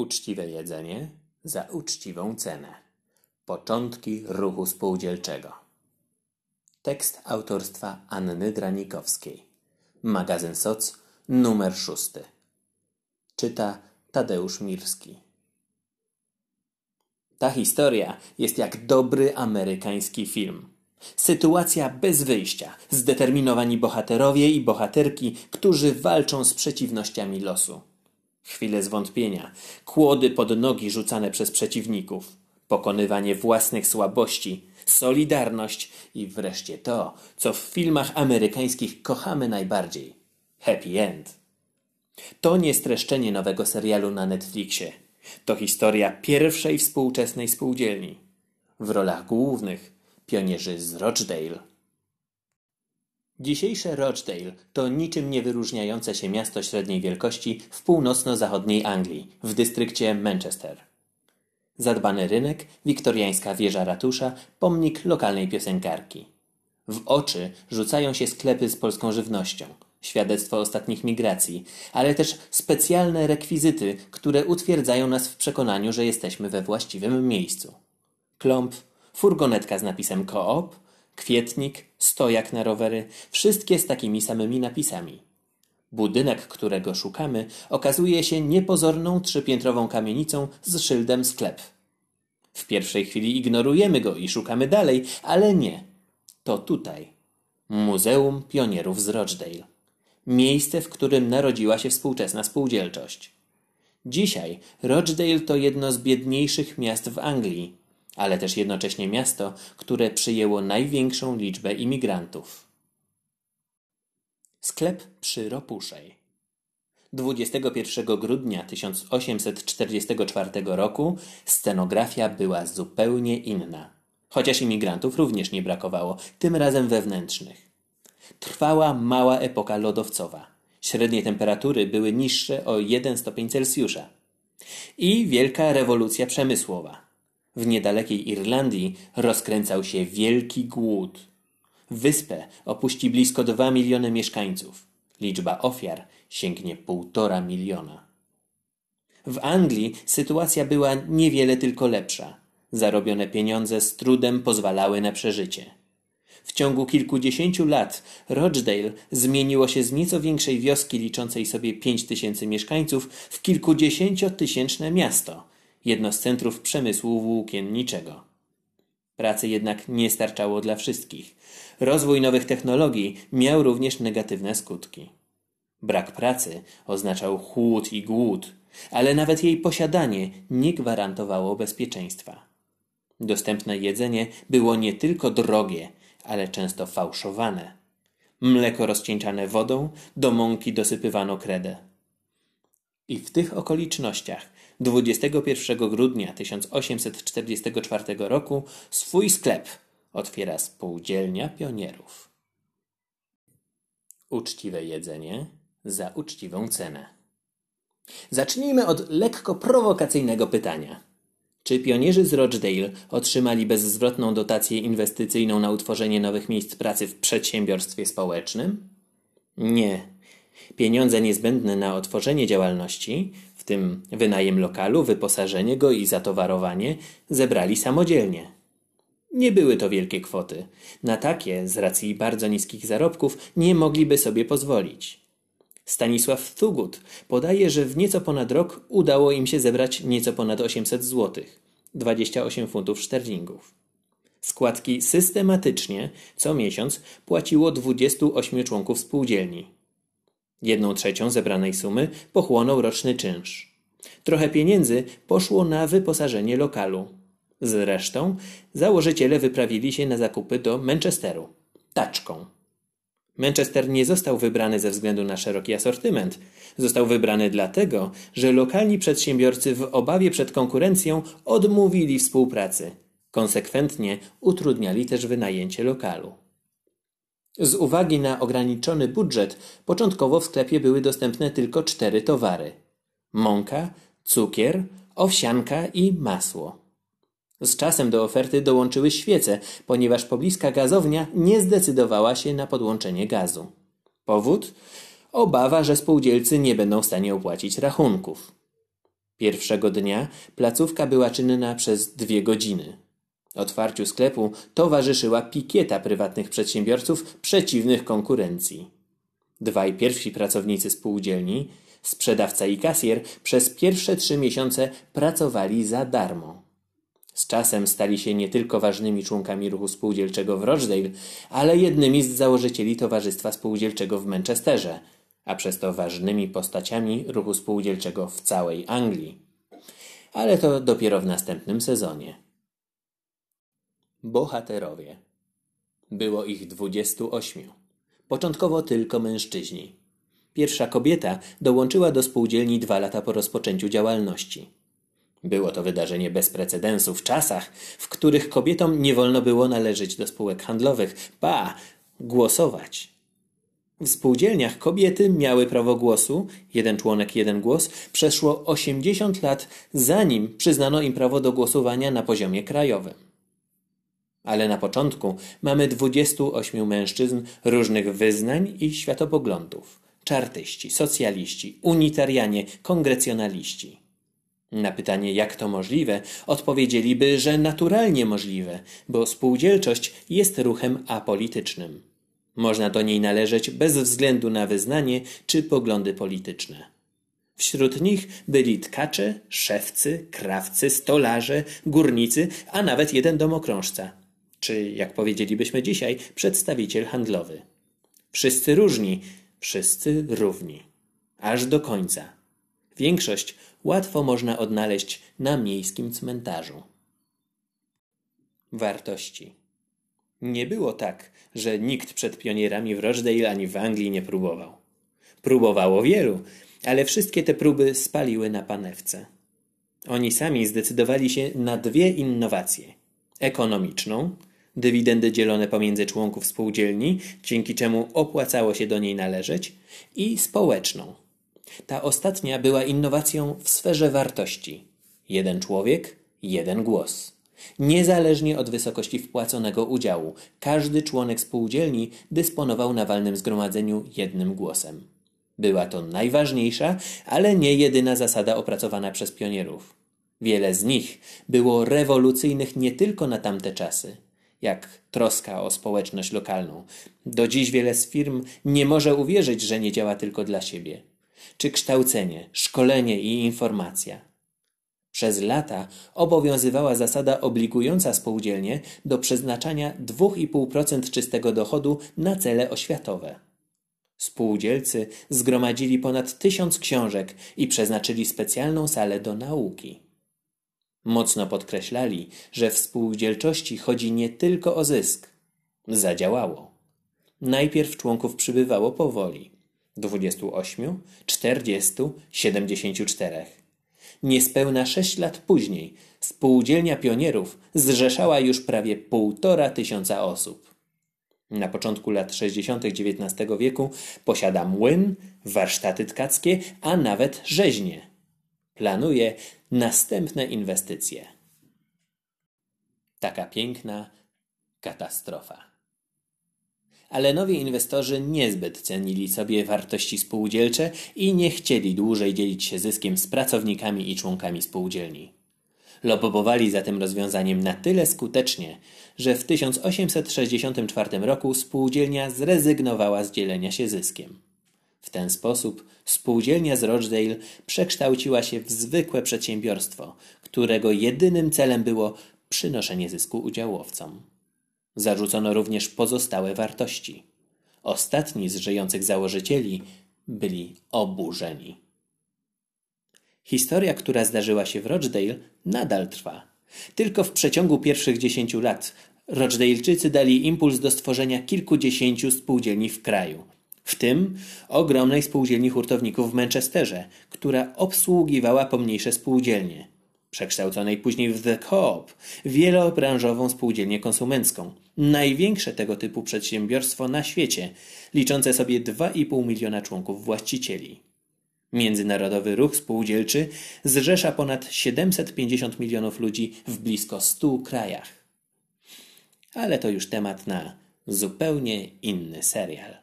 Uczciwe jedzenie za uczciwą cenę. Początki ruchu spółdzielczego. Tekst autorstwa Anny Dranikowskiej. Magazyn Soc, numer szósty. Czyta Tadeusz Mirski. Ta historia jest jak dobry amerykański film. Sytuacja bez wyjścia, zdeterminowani bohaterowie i bohaterki, którzy walczą z przeciwnościami losu. Chwile zwątpienia, kłody pod nogi rzucane przez przeciwników, pokonywanie własnych słabości, solidarność i wreszcie to, co w filmach amerykańskich kochamy najbardziej happy end. To nie streszczenie nowego serialu na Netflixie. To historia pierwszej współczesnej spółdzielni. W rolach głównych pionierzy z Rochdale. Dzisiejsze Rochdale to niczym nie wyróżniające się miasto średniej wielkości w północno-zachodniej Anglii, w dystrykcie Manchester. Zadbany rynek, wiktoriańska wieża ratusza, pomnik lokalnej piosenkarki. W oczy rzucają się sklepy z polską żywnością, świadectwo ostatnich migracji, ale też specjalne rekwizyty, które utwierdzają nas w przekonaniu, że jesteśmy we właściwym miejscu. Klomp, furgonetka z napisem Coop, kwietnik, stojak na rowery, wszystkie z takimi samymi napisami. Budynek, którego szukamy, okazuje się niepozorną trzypiętrową kamienicą z szyldem sklep. W pierwszej chwili ignorujemy go i szukamy dalej, ale nie. To tutaj. Muzeum Pionierów z Rochdale. Miejsce, w którym narodziła się współczesna spółdzielczość. Dzisiaj Rochdale to jedno z biedniejszych miast w Anglii, ale też jednocześnie miasto, które przyjęło największą liczbę imigrantów. Sklep przy Ropuszej. 21 grudnia 1844 roku scenografia była zupełnie inna. Chociaż imigrantów również nie brakowało, tym razem wewnętrznych. Trwała mała epoka lodowcowa. Średnie temperatury były niższe o 1 stopień Celsjusza. I wielka rewolucja przemysłowa. W niedalekiej Irlandii rozkręcał się wielki głód. Wyspę opuści blisko dwa miliony mieszkańców. Liczba ofiar sięgnie półtora miliona. W Anglii sytuacja była niewiele tylko lepsza. Zarobione pieniądze z trudem pozwalały na przeżycie. W ciągu kilkudziesięciu lat Rochdale zmieniło się z nieco większej wioski liczącej sobie pięć tysięcy mieszkańców w kilkudziesięciotysięczne miasto – jedno z centrów przemysłu włókienniczego. Pracy jednak nie starczało dla wszystkich. Rozwój nowych technologii miał również negatywne skutki. Brak pracy oznaczał chłód i głód, ale nawet jej posiadanie nie gwarantowało bezpieczeństwa. Dostępne jedzenie było nie tylko drogie, ale często fałszowane. Mleko rozcieńczane wodą, do mąki dosypywano kredę. I w tych okolicznościach 21 grudnia 1844 roku swój sklep otwiera spółdzielnia pionierów. Uczciwe jedzenie za uczciwą cenę. Zacznijmy od lekko prowokacyjnego pytania. Czy pionierzy z Rochdale otrzymali bezzwrotną dotację inwestycyjną na utworzenie nowych miejsc pracy w przedsiębiorstwie społecznym? Nie. Pieniądze niezbędne na otworzenie działalności w tym wynajem lokalu, wyposażenie go i zatowarowanie, zebrali samodzielnie. Nie były to wielkie kwoty. Na takie, z racji bardzo niskich zarobków, nie mogliby sobie pozwolić. Stanisław Thugut podaje, że w nieco ponad rok udało im się zebrać nieco ponad 800 zł, 28 funtów szterlingów. Składki systematycznie co miesiąc płaciło 28 członków spółdzielni. Jedną trzecią zebranej sumy pochłonął roczny czynsz. Trochę pieniędzy poszło na wyposażenie lokalu. Zresztą założyciele wyprawili się na zakupy do Manchesteru. Taczką. Manchester nie został wybrany ze względu na szeroki asortyment. Został wybrany dlatego, że lokalni przedsiębiorcy w obawie przed konkurencją odmówili współpracy. Konsekwentnie utrudniali też wynajęcie lokalu. Z uwagi na ograniczony budżet, początkowo w sklepie były dostępne tylko cztery towary: mąka, cukier, owsianka i masło. Z czasem do oferty dołączyły świece, ponieważ pobliska gazownia nie zdecydowała się na podłączenie gazu. Powód? Obawa, że spółdzielcy nie będą w stanie opłacić rachunków. Pierwszego dnia placówka była czynna przez dwie godziny. Otwarciu sklepu towarzyszyła pikieta prywatnych przedsiębiorców przeciwnych konkurencji. Dwaj pierwsi pracownicy spółdzielni, sprzedawca i kasjer, przez pierwsze trzy miesiące pracowali za darmo. Z czasem stali się nie tylko ważnymi członkami ruchu spółdzielczego w Rochdale, ale jednymi z założycieli Towarzystwa Spółdzielczego w Manchesterze, a przez to ważnymi postaciami ruchu spółdzielczego w całej Anglii. Ale to dopiero w następnym sezonie. Bohaterowie. Było ich dwudziestu ośmiu. Początkowo tylko mężczyźni. Pierwsza kobieta dołączyła do spółdzielni dwa lata po rozpoczęciu działalności. Było to wydarzenie bez precedensu w czasach, w których kobietom nie wolno było należeć do spółek handlowych, ba, głosować. W spółdzielniach kobiety miały prawo głosu, jeden członek, jeden głos, przeszło 80 lat, zanim przyznano im prawo do głosowania na poziomie krajowym. Ale na początku mamy 28 mężczyzn różnych wyznań i światopoglądów. Czartyści, socjaliści, unitarianie, kongrecjonaliści. Na pytanie, jak to możliwe, odpowiedzieliby, że naturalnie możliwe, bo spółdzielczość jest ruchem apolitycznym. Można do niej należeć bez względu na wyznanie czy poglądy polityczne. Wśród nich byli tkacze, szewcy, krawcy, stolarze, górnicy, a nawet jeden domokrążca, czy jak powiedzielibyśmy dzisiaj, przedstawiciel handlowy. Wszyscy różni, wszyscy równi. Aż do końca. Większość łatwo można odnaleźć na miejskim cmentarzu. Wartości. Nie było tak, że nikt przed pionierami w Rochdale ani w Anglii nie próbował. Próbowało wielu, ale wszystkie te próby spaliły na panewce. Oni sami zdecydowali się na dwie innowacje: ekonomiczną, dywidendy dzielone pomiędzy członków spółdzielni, dzięki czemu opłacało się do niej należeć, i społeczną. Ta ostatnia była innowacją w sferze wartości. Jeden człowiek, jeden głos. Niezależnie od wysokości wpłaconego udziału, każdy członek spółdzielni dysponował na walnym zgromadzeniu jednym głosem. Była to najważniejsza, ale nie jedyna zasada opracowana przez pionierów. Wiele z nich było rewolucyjnych nie tylko na tamte czasy, jak troska o społeczność lokalną. Do dziś wiele z firm nie może uwierzyć, że nie działa tylko dla siebie. Czy kształcenie, szkolenie i informacja. Przez lata obowiązywała zasada obligująca spółdzielnie do przeznaczania 2,5% czystego dochodu na cele oświatowe. Spółdzielcy zgromadzili ponad tysiąc książek i przeznaczyli specjalną salę do nauki. Mocno podkreślali, że w spółdzielczości chodzi nie tylko o zysk. Zadziałało. Najpierw członków przybywało powoli. 28, 40, 74. Niespełna sześć lat później spółdzielnia pionierów zrzeszała już prawie półtora tysiąca osób. Na początku lat 60. XIX wieku posiada młyn, warsztaty tkackie, a nawet rzeźnie. Planuje następne inwestycje. Taka piękna katastrofa. Ale nowi inwestorzy niezbyt cenili sobie wartości spółdzielcze i nie chcieli dłużej dzielić się zyskiem z pracownikami i członkami spółdzielni. Lobowali za tym rozwiązaniem na tyle skutecznie, że w 1864 roku spółdzielnia zrezygnowała z dzielenia się zyskiem. W ten sposób spółdzielnia z Rochdale przekształciła się w zwykłe przedsiębiorstwo, którego jedynym celem było przynoszenie zysku udziałowcom. Zarzucono również pozostałe wartości. Ostatni z żyjących założycieli byli oburzeni. Historia, która zdarzyła się w Rochdale, nadal trwa. Tylko w przeciągu pierwszych dziesięciu lat Rochdaleczycy dali impuls do stworzenia kilkudziesięciu spółdzielni w kraju, w tym ogromnej spółdzielni hurtowników w Manchesterze, która obsługiwała pomniejsze spółdzielnie, przekształconej później w The Coop, wielobranżową spółdzielnię konsumencką, największe tego typu przedsiębiorstwo na świecie, liczące sobie 2,5 miliona członków właścicieli. Międzynarodowy ruch spółdzielczy zrzesza ponad 750 milionów ludzi w blisko 100 krajach. Ale to już temat na zupełnie inny serial.